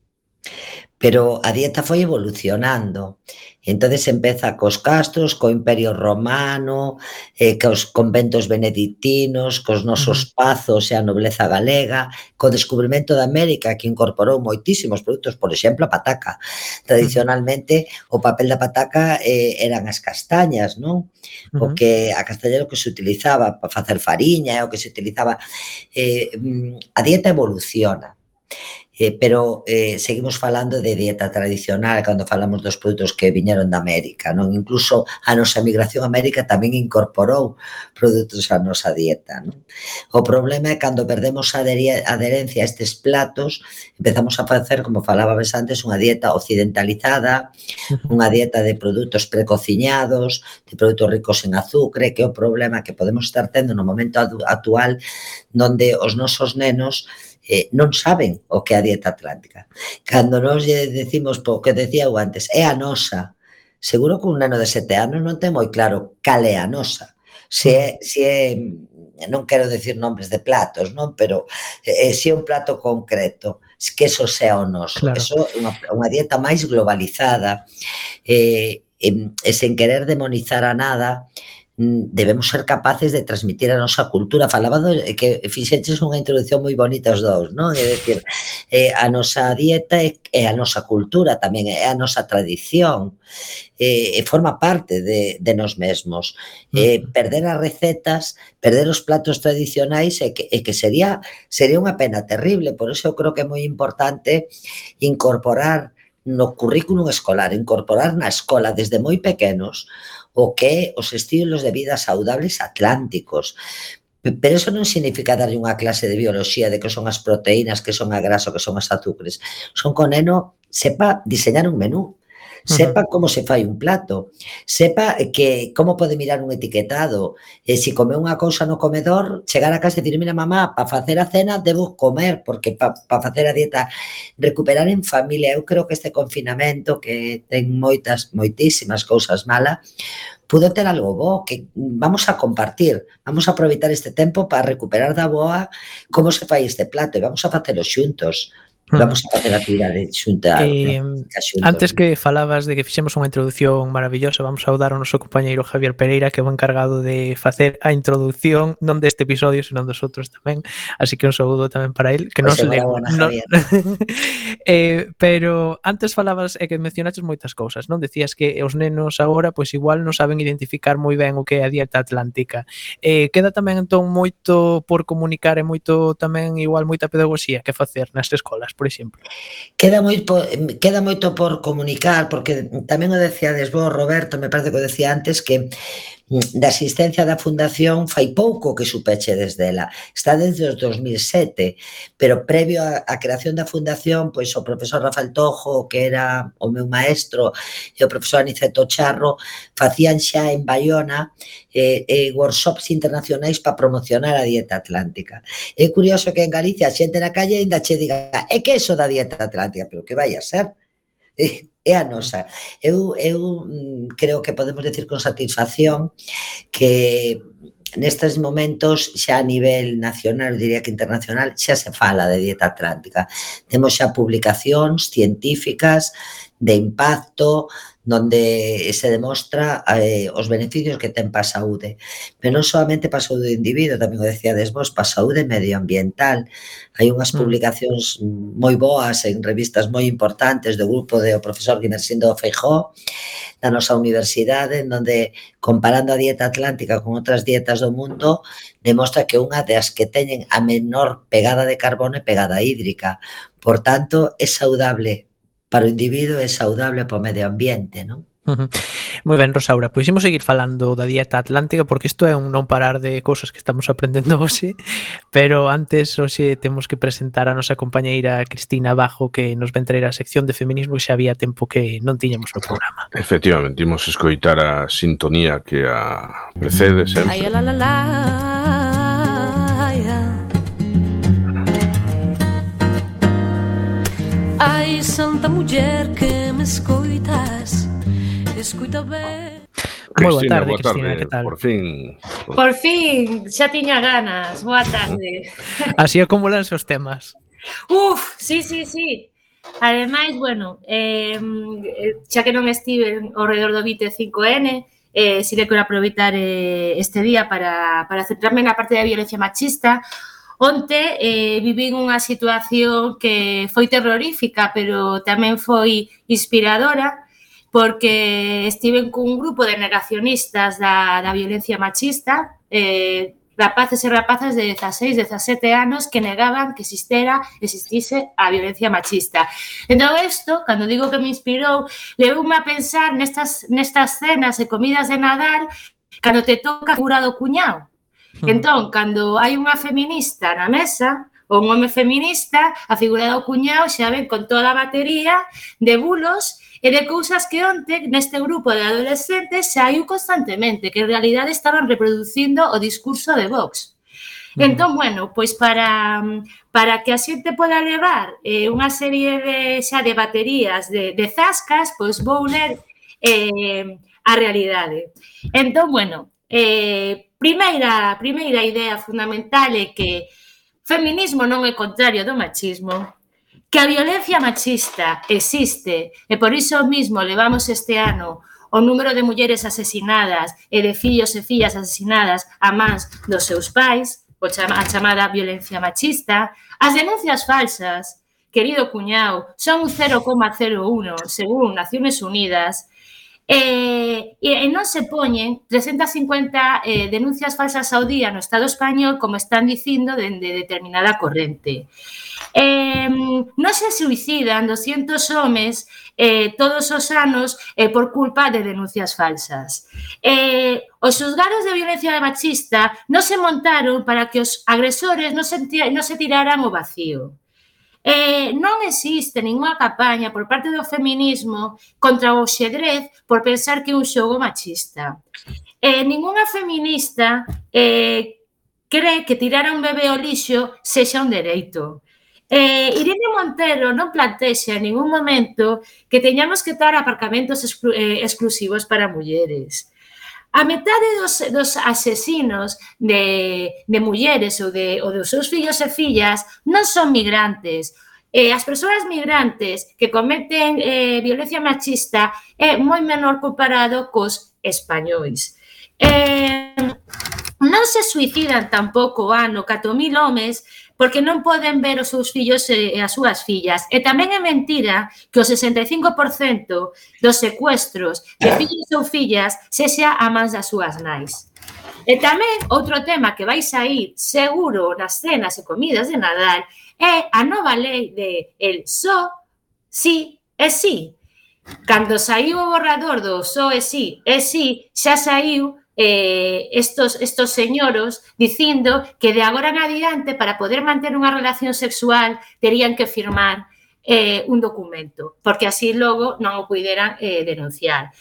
pero a dieta foi evolucionando. Entonces empeza cos castros, co Imperio Romano, eh, cos conventos benedictinos, cos nosos pazos e a nobleza galega, co descubrimento da América que incorporou moitísimos produtos, por exemplo, a pataca. Tradicionalmente, o papel da pataca eh, eran as castañas, non? O que a castaña era o que se utilizaba para facer fariña, é o que se utilizaba eh, mm, a dieta evoluciona eh, pero eh, seguimos falando de dieta tradicional cando falamos dos produtos que viñeron da América, non? Incluso a nosa migración a América tamén incorporou produtos á nosa dieta, non? O problema é cando perdemos a adherencia a estes platos, empezamos a facer, como falaba antes, unha dieta occidentalizada, unha dieta de produtos precociñados, de produtos ricos en azúcar, que é o problema que podemos estar tendo no momento actual donde os nosos nenos eh, non saben o que é a dieta atlántica. Cando nós lle decimos po que decía eu antes, é a nosa. Seguro que un neno de sete anos non ten moi claro cal é a nosa. Se é, se é non quero decir nombres de platos, non, pero eh, eh se é un plato concreto, que eso sea o noso. Claro. Eso é unha, unha dieta máis globalizada. Eh, e, e sen querer demonizar a nada, debemos ser capaces de transmitir a nosa cultura. Falaba do, eh, que fixeches unha introducción moi bonita os dous, non? É dicir, eh, a nosa dieta é, é a nosa cultura tamén, é a nosa tradición, eh, forma parte de, de nos mesmos. Eh, perder as recetas, perder os platos tradicionais é que, é que sería, sería unha pena terrible, por eso eu creo que é moi importante incorporar no currículum escolar, incorporar na escola desde moi pequenos o que os estilos de vida saudables atlánticos. Pero eso non significa darlle unha clase de bioloxía de que son as proteínas, que son a grasa, que son as azúcares. Son con neno sepa diseñar un menú sepa como se fai un plato, sepa que como pode mirar un etiquetado, e se come unha cousa no comedor, chegar a casa e dicir, mira mamá, para facer a cena debo comer, porque para pa facer a dieta, recuperar en familia, eu creo que este confinamento que ten moitas, moitísimas cousas malas, pudo ter algo bo, que vamos a compartir, vamos a aproveitar este tempo para recuperar da boa como se fai este plato e vamos a facelo xuntos, Vamos hmm. a facer actividade xunta. Eh, xunta. Antes que falabas de que fixemos unha introdución maravillosa, vamos a saudar ao noso compañeiro Javier Pereira que é o encargado de facer a introdución non deste episodio, senón dos outros tamén. Así que un saúdo tamén para el, que non se leo. No... eh, pero antes falabas e eh, que mencionaches moitas cousas, non? Decías que os nenos agora pois igual non saben identificar moi ben o que é a dieta atlántica. Eh, queda tamén entón moito por comunicar e moito tamén igual moita pedagogía que facer nas escolas por exemplo. Queda moito, queda moito por comunicar, porque tamén o decíades vos, Roberto, me parece que o decía antes, que da asistencia da fundación fai pouco que supeche desde ela. Está desde os 2007, pero previo á a creación da fundación, pois o profesor Rafael Tojo, que era o meu maestro, e o profesor Aniceto Charro, facían xa en Bayona eh, eh, workshops internacionais para promocionar a dieta atlántica. É curioso que en Galicia a xente na calle ainda che diga é que eso da dieta atlántica, pero que vai a ser? é a nosa. Eu, eu mm, creo que podemos decir con satisfacción que nestes momentos xa a nivel nacional, diría que internacional, xa se fala de dieta atlántica. Temos xa publicacións científicas de impacto, donde se demostra eh, os beneficios que ten para a saúde. Pero non solamente para a saúde do individuo, tamén o decíades vos, para a saúde medioambiental. Hai unhas mm. publicacións moi boas en revistas moi importantes do grupo do profesor Guimersindo Feijó, da nosa universidade, en donde comparando a dieta atlántica con outras dietas do mundo, demostra que unha das que teñen a menor pegada de carbono e pegada hídrica. Por tanto, é saudable para o individuo e saudable para o medio ambiente, non? Moi ben, Rosaura, pois imos seguir falando da dieta atlántica porque isto é un non parar de cousas que estamos aprendendo hoxe, pero antes hoxe temos que presentar a nosa compañeira Cristina Bajo que nos ven traer a sección de feminismo que xa había tempo que non tiñamos no programa. Efectivamente, imos escoitar a sintonía que a precede sempre. Ay, la, la, la. Ai, santa muller que me escoitas Escoita ben Moi boa tarde, boa tarde. Cristina, que tal? Por fin. Por... fin, xa tiña ganas. Boa tarde. Así acumulanse os temas. Uf, sí, sí, sí. Ademais, bueno, eh, xa que non estive ao redor do BITE 5N, eh, si que quero aproveitar eh, este día para, para centrarme na parte da violencia machista, Onte eh, vivín unha situación que foi terrorífica, pero tamén foi inspiradora, porque estiven cun grupo de negacionistas da, da violencia machista, eh, rapaces e rapazas de 16, 17 anos que negaban que existera, existise a violencia machista. Entón, isto, cando digo que me inspirou, levoume a pensar nestas, nestas cenas e comidas de Nadal cando te toca cura do cuñado, Hmm. Entón, cando hai unha feminista na mesa, ou un home feminista, a figura do cuñado xa ven con toda a batería de bulos e de cousas que onte neste grupo de adolescentes saiu constantemente, que en realidade estaban reproducindo o discurso de Vox. Hmm. Entón, bueno, pois para, para que a xente poda levar eh, unha serie de, xa de baterías de, de zascas, pois vou ler eh, a realidade. Entón, bueno, eh, primeira, primeira idea fundamental é que feminismo non é contrario do machismo, que a violencia machista existe e por iso mismo levamos este ano o número de mulleres asesinadas e de fillos e fillas asesinadas a mans dos seus pais, a chamada violencia machista, as denuncias falsas, querido cuñao, son un 0,01 según Naciones Unidas eh, e eh, non se poñen 350 eh, denuncias falsas ao día no Estado español, como están dicindo, dende de determinada corrente. Eh, non se suicidan 200 homes eh, todos os anos eh, por culpa de denuncias falsas. Eh, os xuzgados de violencia machista non se montaron para que os agresores non se, non se tiraran o vacío. Eh, non existe ninguna campaña por parte do feminismo contra o xedrez por pensar que é un xogo machista. Eh, ninguna feminista eh, cree que tirar a un bebé ao lixo sexa un dereito. Eh, Irene Montero non plantexa en ningún momento que teñamos que dar aparcamentos exclu eh, exclusivos para mulleres a metade dos, dos asesinos de, de mulleres ou, de, ou dos seus fillos e fillas non son migrantes. Eh, as persoas migrantes que cometen eh, violencia machista é moi menor comparado cos españois. Eh, non se suicidan tampouco ano 4.000 homes porque non poden ver os seus fillos eh, e as súas fillas. E tamén é mentira que o 65% dos secuestros de ah. fillos ou fillas sexa a mans das súas nais. E tamén outro tema que vai sair seguro nas cenas e comidas de Nadal é a nova lei de el só, sí e sí. Cando saiu o borrador do só e sí e sí, xa saiu eh, estos, estos señoros dicindo que de agora en adiante para poder manter unha relación sexual terían que firmar eh, un documento, porque así logo non o puderan eh, denunciar.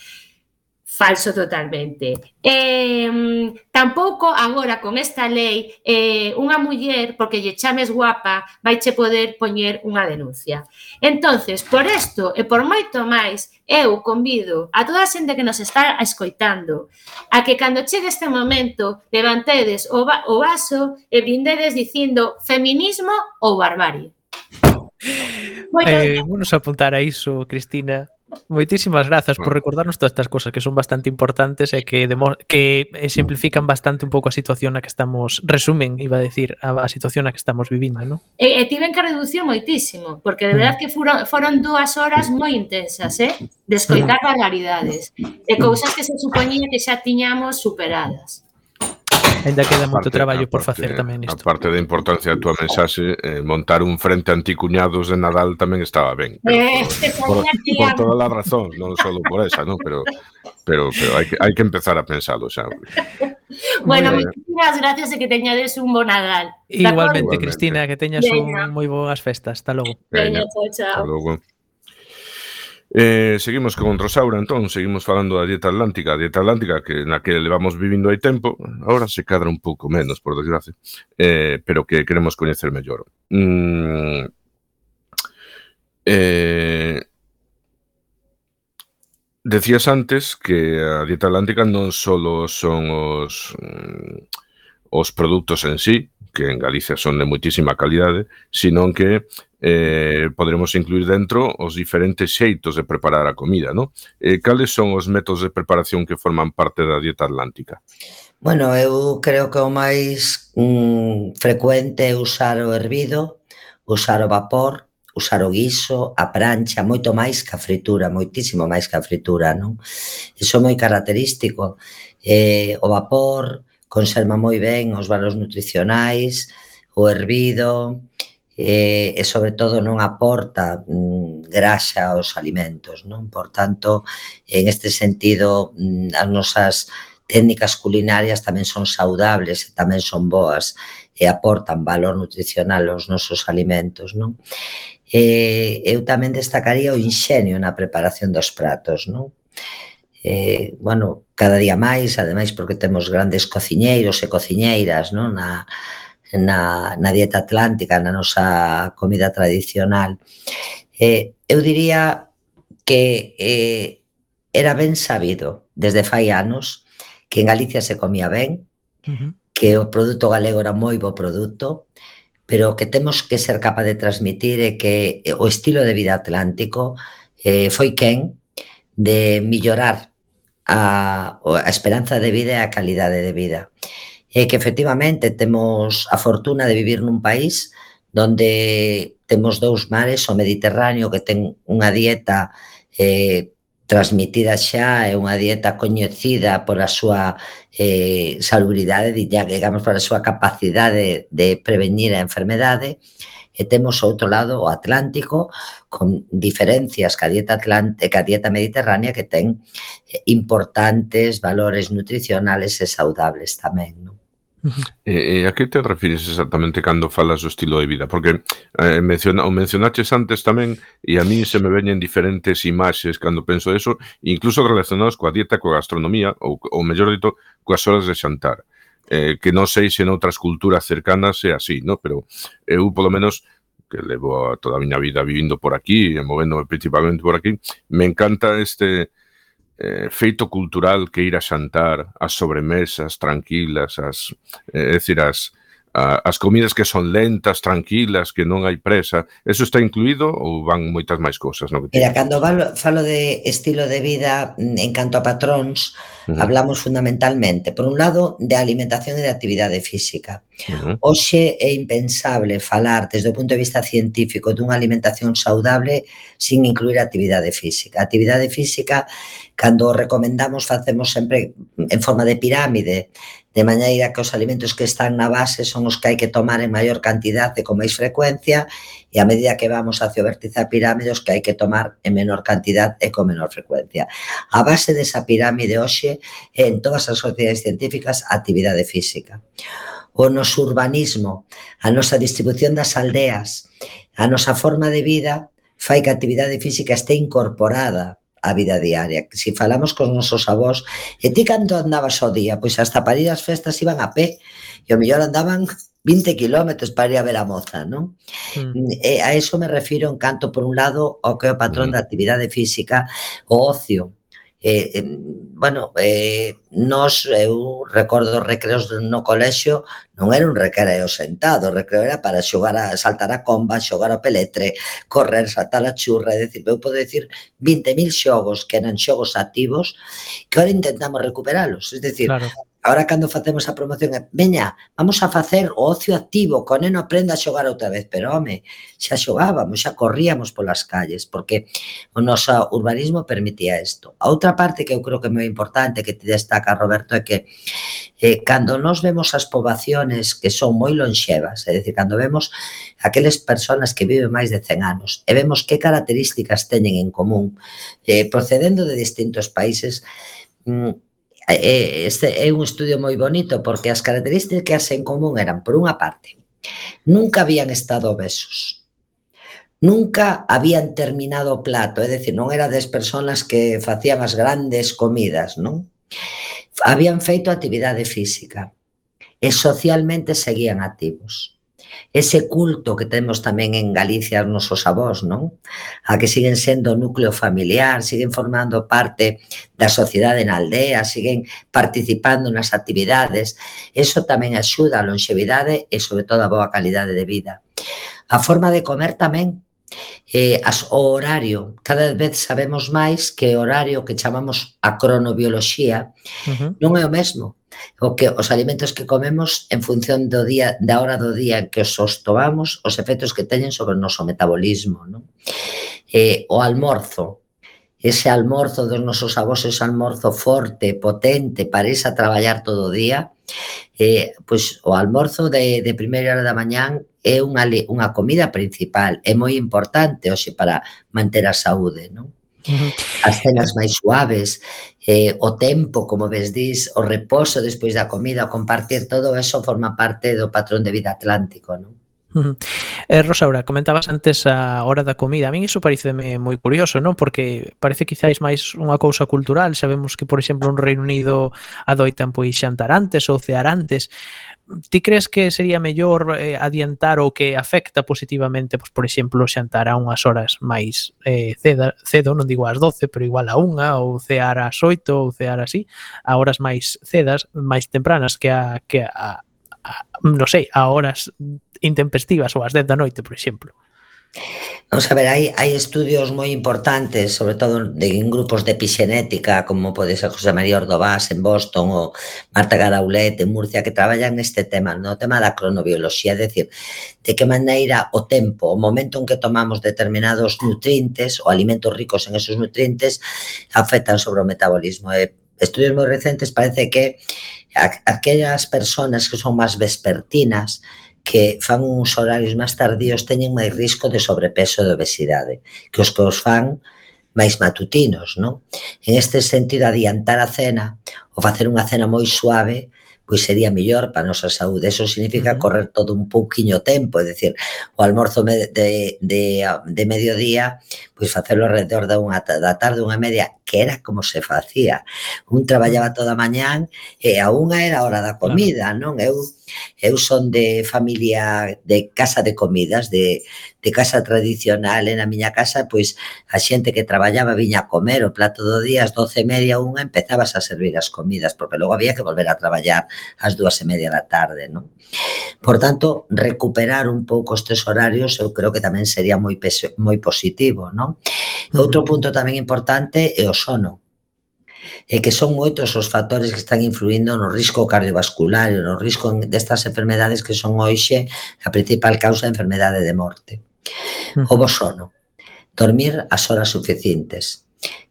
Falso totalmente. Eh, tampouco agora con esta lei eh, unha muller, porque lle chames guapa, vaiche poder poñer unha denuncia. Entonces, por isto e por moito máis, eu convido a toda a xente que nos está escoitando a que cando chegue este momento levantedes o, va o vaso e brindedes dicindo feminismo ou barbarie. Eh, bueno, eh, vamos apuntar a iso, Cristina. Moitísimas grazas por ah. recordarnos todas estas cosas que son bastante importantes e que que eh, simplifican bastante un pouco a situación na que estamos, resumen, iba a decir, a, a situación na que estamos vivindo, ¿no? E, e tiven que reducir moitísimo, porque de verdad mm. que foron, foron dúas horas moi intensas, eh? De escoitar barbaridades e cousas que se supoñía que xa tiñamos superadas. Ainda queda moito traballo aparte, por facer tamén isto. Aparte da importancia da tua mensaxe, eh, montar un frente anticuñados de Nadal tamén estaba ben. Pero, eh, por, por, toda a razón, non só por esa, non? Pero, pero, pero hai, que, hai que empezar a pensalo xa. Bueno, eh, gracias e que teñades un bon Nadal. Igualmente, Igualmente, Cristina, que teñas Venga. un moi boas festas. Hasta logo. Venga chao, chao. Hasta logo. Eh, seguimos con Rosaura, entón, seguimos falando da dieta atlántica, a dieta atlántica que na que levamos vivindo hai tempo, agora se cadra un pouco menos, por desgracia, eh, pero que queremos coñecer mellor. Mm, eh, decías antes que a dieta atlántica non só son os, mm, os produtos en sí, que en Galicia son de muitísima calidade, sino que eh, poderemos incluir dentro os diferentes xeitos de preparar a comida, non? Eh, cales son os métodos de preparación que forman parte da dieta atlántica? Bueno, eu creo que o máis mm, frecuente é usar o hervido, usar o vapor, usar o guiso, a prancha, moito máis que a fritura, moitísimo máis que a fritura, non? Iso é moi característico. Eh, o vapor, conserva moi ben os valores nutricionais, o hervido, eh, e sobre todo non aporta mm, graxa aos alimentos, non? Por tanto, en este sentido, mm, as nosas técnicas culinarias tamén son saudables e tamén son boas e aportan valor nutricional aos nosos alimentos, non? Eh, eu tamén destacaría o inxenio na preparación dos pratos, non? eh, bueno, cada día máis, ademais porque temos grandes cociñeiros e cociñeiras non? Na, na, na dieta atlántica, na nosa comida tradicional. Eh, eu diría que eh, era ben sabido desde fai anos que en Galicia se comía ben, uh -huh. que o produto galego era moi bo produto, pero que temos que ser capaz de transmitir é que eh, o estilo de vida atlántico eh, foi quen de millorar a, a esperanza de vida e a calidade de vida. E que efectivamente temos a fortuna de vivir nun país donde temos dous mares, o Mediterráneo que ten unha dieta eh, transmitida xa é unha dieta coñecida pola súa eh, salubridade, digamos, pola súa capacidade de, de prevenir a enfermedade, e temos outro lado o Atlántico con diferencias ca dieta atlántica, a dieta mediterránea que ten eh, importantes valores nutricionales e saudables tamén, non? E, e a que te refires exactamente cando falas do estilo de vida? Porque eh, menciona, o mencionaches antes tamén e a mí se me veñen diferentes imaxes cando penso eso, incluso relacionados coa dieta, coa gastronomía ou, ou mellor dito, coas horas de xantar eh, que non sei se en outras culturas cercanas é así, no? pero eu polo menos que levo a toda a miña vida vivindo por aquí e movéndome principalmente por aquí, me encanta este eh, feito cultural que ir a xantar, as sobremesas tranquilas, as, eh, é dicir, as, a, as comidas que son lentas, tranquilas, que non hai presa. Eso está incluído ou van moitas máis cousas? No que Mira, cando falo de estilo de vida en canto a patróns, Uh -huh. Hablamos fundamentalmente, por un lado, de alimentación e de actividade física. Uh -huh. Hoxe é impensable falar desde o punto de vista científico dunha alimentación saudable sin incluir actividade física. Actividade física, cando recomendamos, facemos sempre en forma de pirámide, de maneira que os alimentos que están na base son os que hai que tomar en maior cantidade e con máis frecuencia e a medida que vamos hacia o vértice da pirámide os que hai que tomar en menor cantidad e con menor frecuencia. A base desa pirámide hoxe en todas as sociedades científicas a actividade física. O noso urbanismo, a nosa distribución das aldeas, a nosa forma de vida fai que a actividade física este incorporada a vida diaria. Se si falamos cos nosos avós, e ti canto andabas o día? Pois hasta para ir ás festas iban a pé, e o mellor andaban 20 kilómetros para ir a ver a moza, ¿no? Hmm. Mm. Eh, a eso me refiro en canto, por un lado, ao que é patrón mm. da actividade física o ocio. Eh, eh, bueno, eh, nos, eu recordo recreos no colexio, non era un recreo sentado, o recreo era para xogar a saltar a comba, xogar ao peletre, correr, saltar a churra, é dicir, eu podo dicir 20.000 xogos que eran xogos activos que ahora intentamos recuperalos, é dicir, claro. Ahora cando facemos a promoción, veña, vamos a facer o ocio activo, con neno aprenda a xogar outra vez, pero home, xa xogábamos, xa corríamos polas calles, porque o noso urbanismo permitía isto. A outra parte que eu creo que é moi importante que te destaca Roberto é que eh, cando nos vemos as pobaciones que son moi lonxevas, é dicir, cando vemos aqueles personas que viven máis de 100 anos e vemos que características teñen en común eh, procedendo de distintos países, mm, este é un estudio moi bonito porque as características en común eran, por unha parte, nunca habían estado obesos, nunca habían terminado o plato, é dicir, non era das personas que facían as grandes comidas, non? habían feito actividade física e socialmente seguían activos. Ese culto que temos tamén en Galicia os nosos avós, non? A que siguen sendo núcleo familiar, siguen formando parte da sociedade na aldea, siguen participando nas actividades. Eso tamén axuda a longevidade e, sobre todo, a boa calidade de vida. A forma de comer tamén eh, as, o horario. Cada vez sabemos máis que o horario que chamamos a cronobioloxía uh -huh. non é o mesmo. O que os alimentos que comemos en función do día da hora do día en que os tomamos, os efectos que teñen sobre o noso metabolismo, non? Eh, o almorzo, ese almorzo dos nosos avós, ese almorzo forte, potente, para irse a traballar todo o día, eh, pois o almorzo de, de primeira hora da mañán é unha, unha comida principal, é moi importante, hoxe, para manter a saúde, non? As cenas máis suaves, eh, o tempo, como ves dis, o reposo despois da comida, o compartir todo eso forma parte do patrón de vida atlántico, non? Eh, Rosaura, comentabas antes a hora da comida. A min iso pareceme moi curioso, non? Porque parece quizáis máis unha cousa cultural. Sabemos que, por exemplo, un Reino Unido adoitan pois xantar antes ou cear antes. Ti crees que sería mellor eh, adiantar o que afecta positivamente, pois, por exemplo, xantar a unhas horas máis eh, ceda, cedo, non digo ás 12, pero igual a unha, ou cear ás 8, ou cear así, a horas máis cedas, máis tempranas que a, que a, a, non sei, a horas intempestivas ou ás 10 da noite, por exemplo. Vamos a ver, hai, hai estudios moi importantes, sobre todo de, en grupos de epigenética, como pode ser José María Ordovás en Boston ou Marta Garaulet en Murcia, que traballan neste tema, no tema da cronobioloxía, é dicir, de que maneira o tempo, o momento en que tomamos determinados nutrientes ou alimentos ricos en esos nutrientes afectan sobre o metabolismo. E estudios moi recentes parece que aquellas persoas que son máis vespertinas, que fan uns horarios máis tardíos teñen máis risco de sobrepeso e de obesidade que os que os fan máis matutinos, non? En este sentido, adiantar a cena ou facer unha cena moi suave pois sería mellor para a nosa saúde. Eso significa correr todo un pouquiño tempo, é dicir, o almorzo de, de, de mediodía, pois facelo alrededor da, unha, da tarde, unha media, que era como se facía. Un traballaba toda a mañán e a unha era a hora da comida, non? Eu Eu son de familia de casa de comidas, de, de casa tradicional. En a miña casa, pois, a xente que traballaba viña a comer o plato do día ás doce e media, unha, empezabas a servir as comidas, porque logo había que volver a traballar ás dúas e media da tarde, non? Por tanto, recuperar un pouco estes horarios eu creo que tamén sería moi, moi positivo, non? Outro punto tamén importante é o sono e que son moitos os factores que están influindo no risco cardiovascular e no risco destas enfermedades que son hoxe a principal causa de enfermedade de morte. O bo sono, dormir as horas suficientes.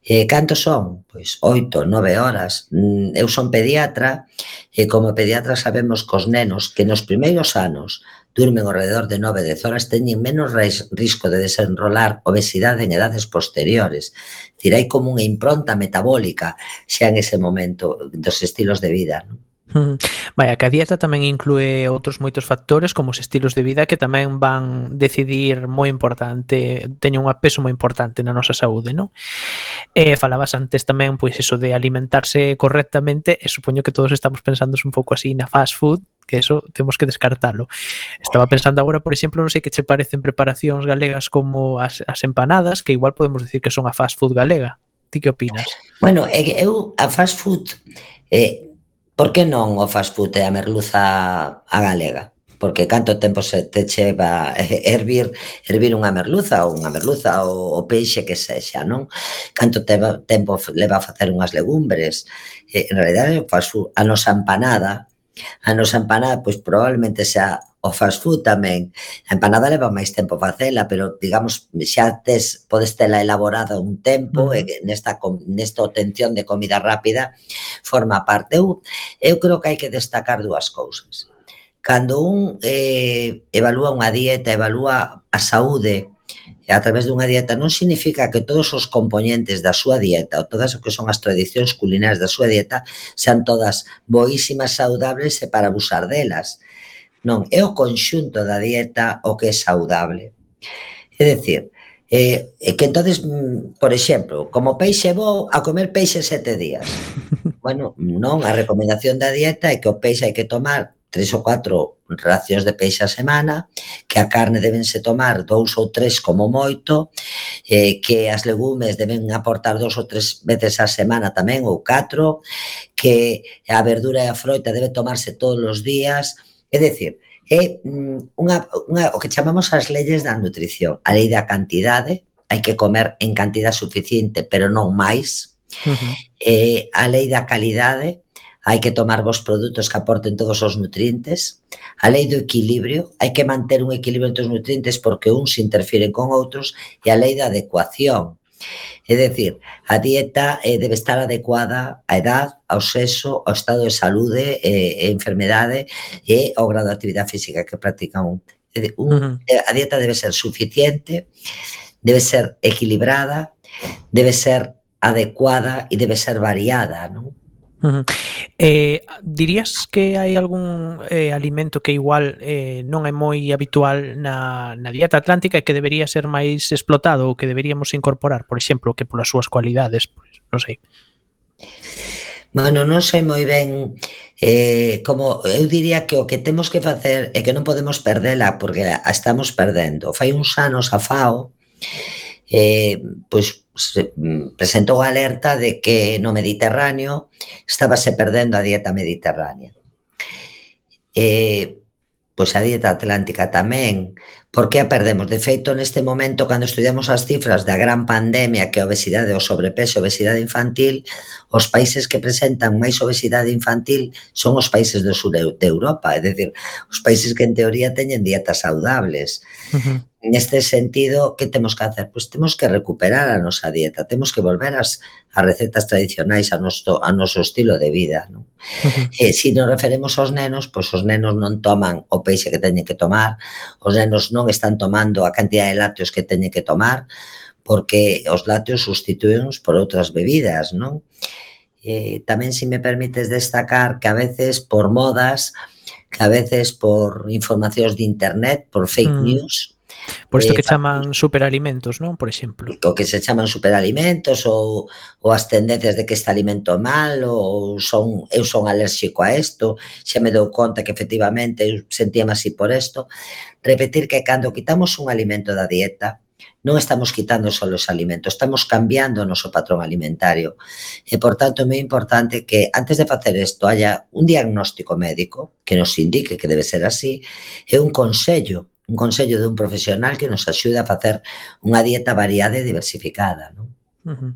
E canto son? Pois oito, nove horas. Mm, eu son pediatra e como pediatra sabemos cos nenos que nos primeiros anos durmen alrededor de 9 10 horas teñen menos risco de desenrolar obesidade en edades posteriores. decir, hai como unha impronta metabólica xa en ese momento dos estilos de vida. Non? Vai, que a dieta tamén inclúe outros moitos factores como os estilos de vida que tamén van decidir moi importante, teñen un peso moi importante na nosa saúde, non? Eh, falabas antes tamén pois iso de alimentarse correctamente e supoño que todos estamos pensando un pouco así na fast food, que eso temos que descartalo. Estaba pensando agora, por exemplo, non sei que che parecen preparacións galegas como as, as empanadas, que igual podemos decir que son a fast food galega. Ti que opinas? Bueno, eu a fast food eh, por que non o fast food e a merluza a galega? porque canto tempo se te cheva hervir hervir unha merluza ou unha merluza ou o peixe que sexa, non? Canto teva, tempo leva a facer unhas legumbres. Eh, en realidad, a nosa empanada A nosa empanada, pois probablemente sea o fast food tamén. A empanada leva máis tempo facela, pero digamos xa tes podes tela elaborada un tempo e nesta nesta obtención de comida rápida forma parte. Eu, eu creo que hai que destacar dúas cousas. Cando un eh, evalúa unha dieta, evalúa a saúde e a través dunha dieta non significa que todos os componentes da súa dieta ou todas o que son as tradicións culinarias da súa dieta sean todas boísimas, saudables e para abusar delas. Non, é o conxunto da dieta o que é saudable. É dicir, eh, que entonces, mm, por exemplo, como peixe vou a comer peixe sete días. Bueno, non, a recomendación da dieta é que o peixe hai que tomar tres ou catro racións de peixe a semana, que a carne debense tomar dous ou tres como moito, eh, que as legumes deben aportar dous ou tres veces a semana tamén ou catro, que a verdura e a froita debe tomarse todos os días, é dicir, é mm, unha, unha, o que chamamos as leyes da nutrición, a lei da cantidade, hai que comer en cantidad suficiente, pero non máis, uh -huh. eh, a lei da calidade, hai que tomar vos produtos que aporten todos os nutrientes. A lei do equilibrio, hai que manter un equilibrio entre os nutrientes porque uns interfiren con outros e a lei da adecuación. É dicir, a dieta eh, debe estar adecuada á edad, ao sexo, ao estado de saúde eh, e eh, enfermedade e ao grado de actividade física que practica un. un uh eh, -huh. A dieta debe ser suficiente, debe ser equilibrada, debe ser adecuada e debe ser variada, non? Uh -huh. Eh, dirías que hai algún eh, alimento que igual eh, non é moi habitual na, na dieta atlántica e que debería ser máis explotado ou que deberíamos incorporar, por exemplo, que polas súas cualidades, pois, non sei. Bueno, non sei moi ben eh, como eu diría que o que temos que facer é que non podemos perdela porque a estamos perdendo. Fai uns anos a FAO eh, pois Mm, presentou a alerta de que no Mediterráneo estábase perdendo a dieta mediterránea. E, pois a dieta atlántica tamén, porque a perdemos. De feito, neste momento, cando estudiamos as cifras da gran pandemia que a obesidade, o sobrepeso, obesidade infantil, os países que presentan máis obesidade infantil son os países do sur de Europa, é dicir, os países que en teoría teñen dietas saudables. Uh -huh. Neste sentido, que temos que hacer? Pois temos que recuperar a nosa dieta, temos que volver ás, as recetas tradicionais, a noso, a noso estilo de vida. Non? Uh -huh. E se nos referemos aos nenos, pois os nenos non toman o peixe que teñen que tomar, os nenos non non están tomando a cantidad de lácteos que teñen que tomar, porque os lácteos sustituínos por outras bebidas, non? Eh, tamén, se me permites destacar, que a veces por modas, que a veces por informacións de internet, por fake mm. news, Por isto eh, que chaman superalimentos, non? Por exemplo. O que se chaman superalimentos ou, ou as tendencias de que este alimento é malo ou son, eu son alérxico a isto, xa me dou conta que efectivamente eu sentíame así por isto. Repetir que cando quitamos un alimento da dieta, non estamos quitando só os alimentos, estamos cambiando o noso patrón alimentario. E, por tanto, é moi importante que, antes de facer isto, haya un diagnóstico médico que nos indique que debe ser así e un consello un consello de un profesional que nos axuda a facer unha dieta variada e diversificada. Non? Uh -huh.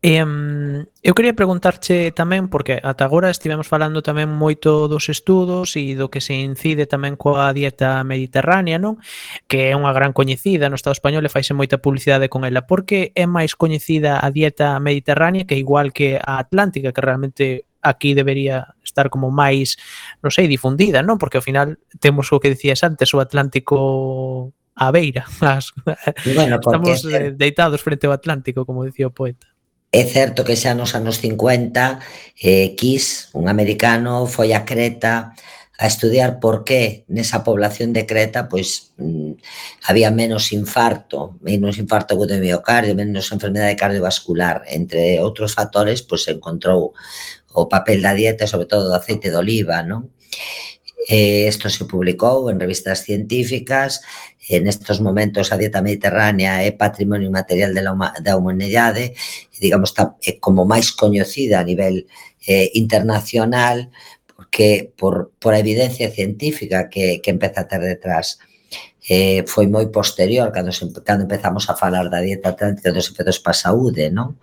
Um, eu quería preguntarche tamén, porque ata agora estivemos falando tamén moito dos estudos e do que se incide tamén coa dieta mediterránea, non? Que é unha gran coñecida no Estado español e faise moita publicidade con ela. Por que é máis coñecida a dieta mediterránea que igual que a atlántica, que realmente aquí debería estar como máis, non sei, difundida, non? Porque ao final temos o que dicías antes, o Atlántico a beira. As, bueno, estamos é, deitados frente ao Atlántico, como dicía o poeta. É certo que xa nos anos 50, eh, Kiss, un americano, foi a Creta a estudiar por qué nesa población de Creta pois mm, había menos infarto, menos infarto agudo de miocardio, menos enfermedade cardiovascular, entre outros factores, pois encontrou o papel da dieta, sobre todo do aceite de oliva, non? Eh, isto se publicou en revistas científicas, en estos momentos a dieta mediterránea é patrimonio material de la, da humanidade, digamos, está como máis coñecida a nivel eh, internacional, porque por, por a evidencia científica que, que empeza a ter detrás eh, foi moi posterior cando, se, cando empezamos a falar da dieta atlántica dos efectos para a saúde, non?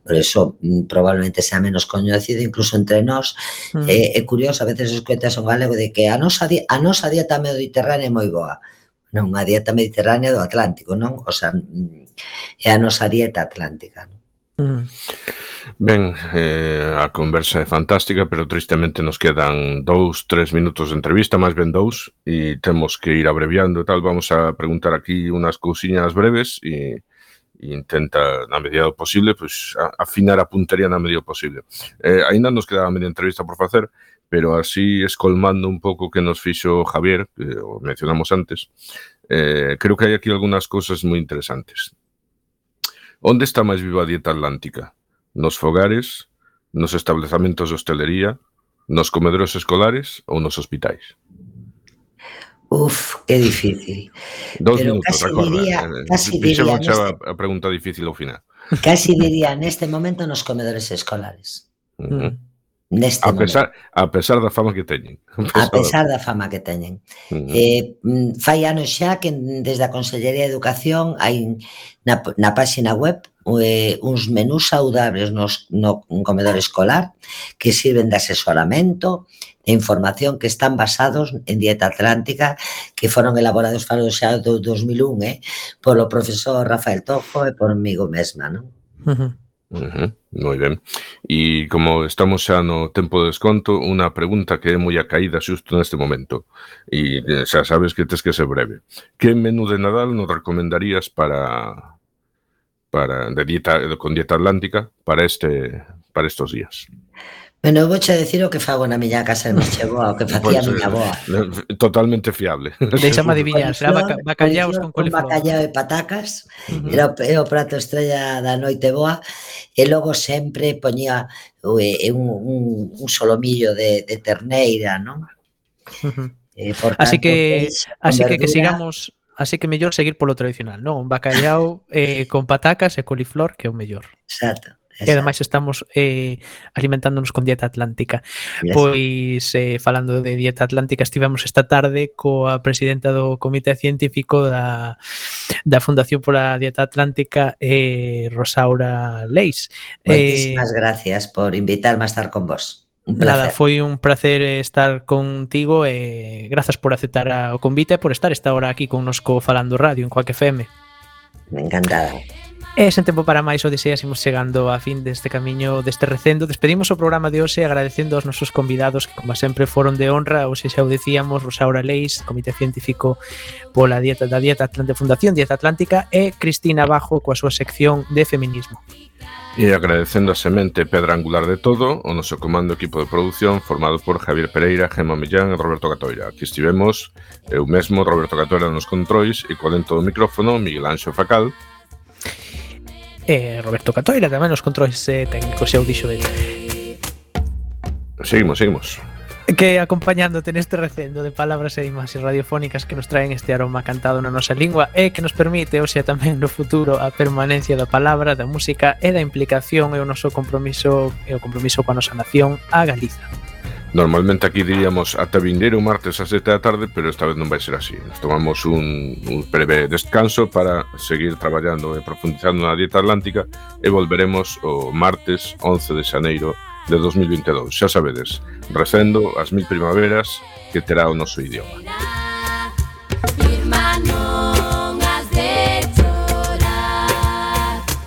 Por eso mm, probablemente sea menos coñecido incluso entre nós. Mm. Eh, é curioso, a veces escuetas un galego de que a nosa, a nosa dieta mediterránea é moi boa. Non, a dieta mediterránea do Atlántico, non? O sea, mm, é a nosa dieta atlántica, non? Mm. Ben, eh, a conversa é fantástica, pero tristemente nos quedan dous, tres minutos de entrevista, máis ben dous, e temos que ir abreviando e tal. Vamos a preguntar aquí unas cousiñas breves e, e intenta, na medida do posible, pues, a, afinar a puntería na medida do posible. Eh, ainda nos queda a media entrevista por facer, pero así escolmando un pouco que nos fixo Javier, que o mencionamos antes, eh, creo que hai aquí algunhas cousas moi interesantes. Onde está máis viva a dieta atlántica? nos fogares, nos establecementos de hostelería, nos comedores escolares ou nos hospitais? Uf, que difícil. Dos Pero minutos, casi recorda. diría, eh, eh, casi Pixemos diría neste, a pregunta difícil ao final. Casi diría neste momento nos comedores escolares. Uh -huh. Mm. Neste a pesar, momento. a pesar da fama que teñen. A pesar, a pesar da fama que teñen. Uh -huh. eh, mm, fai anos xa que desde a Consellería de Educación hai na, na páxina web eh, uns menús saudables nos, no comedor escolar que sirven de asesoramento, de información que están basados en dieta atlántica que foron elaborados para o xa do 2001 eh, polo profesor Rafael Tojo e por migo mesma, non? Uh -huh. Uh -huh. Moi ben. E como estamos xa no tempo de desconto, unha pregunta que é moi acaída xusto neste momento. E eh, xa sabes que tes que ser breve. Que menú de Nadal nos recomendarías para para de dieta con dieta atlántica para este para estos días. Bueno, eu vouche decir o que fago na miña casa en Macheboa, o que facía pues, a miña boa. Eh, totalmente fiable. Deixame adivinhar, será baca, bacallaos con coliflor. Bacallao e patacas, uh -huh. era o, o prato estrella da noite boa, e logo sempre poñía eh, eh, un, un, un solomillo de, de terneira, non? Uh -huh. Eh, por tanto, así que, peix, así verdura, que, que sigamos así que mellor seguir polo tradicional, non? Un bacallao eh, con patacas e coliflor que é o mellor. Exacto. Exacto. E ademais estamos eh, alimentándonos con dieta atlántica. Yes. Pois, eh, falando de dieta atlántica, estivemos esta tarde coa presidenta do Comité Científico da, da Fundación pola Dieta Atlántica, eh, Rosaura Leis. Moitísimas eh, gracias por invitarme a estar con vos. Nada, foi un placer estar contigo e grazas por aceptar a, o convite e por estar esta hora aquí connosco falando radio en Coaque FM. Me encantada. E sen tempo para máis Odiseas imos chegando a fin deste camiño deste recendo. Despedimos o programa de hoxe agradecendo aos nosos convidados que como sempre foron de honra, ou se xa o dicíamos, Rosaura Leis, Comité Científico pola Dieta da Dieta Atlante Fundación Dieta Atlántica e Cristina Bajo coa súa sección de feminismo. E agradecendo a semente pedra angular de todo, o noso comando equipo de produción formado por Javier Pereira, Gemma Millán e Roberto Catoira. Aquí estivemos eu mesmo, Roberto Catoira nos controis e co dentro do micrófono Miguel Anxo Facal. E Roberto Catoira tamén nos controis eh, técnicos e audixo de... Seguimos, seguimos que acompañándote neste recendo de palabras e imaxes radiofónicas que nos traen este aroma cantado na nosa lingua e que nos permite, ou sea, tamén no futuro a permanencia da palabra, da música e da implicación e o noso compromiso e o compromiso coa nosa nación a Galiza. Normalmente aquí diríamos ata vindeiro martes a 7 da tarde, pero esta vez non vai ser así. Nos tomamos un, un breve descanso para seguir traballando e profundizando na dieta atlántica e volveremos o martes 11 de xaneiro de 2022. Xa sabedes, recendo as mil primaveras que terá o noso idioma.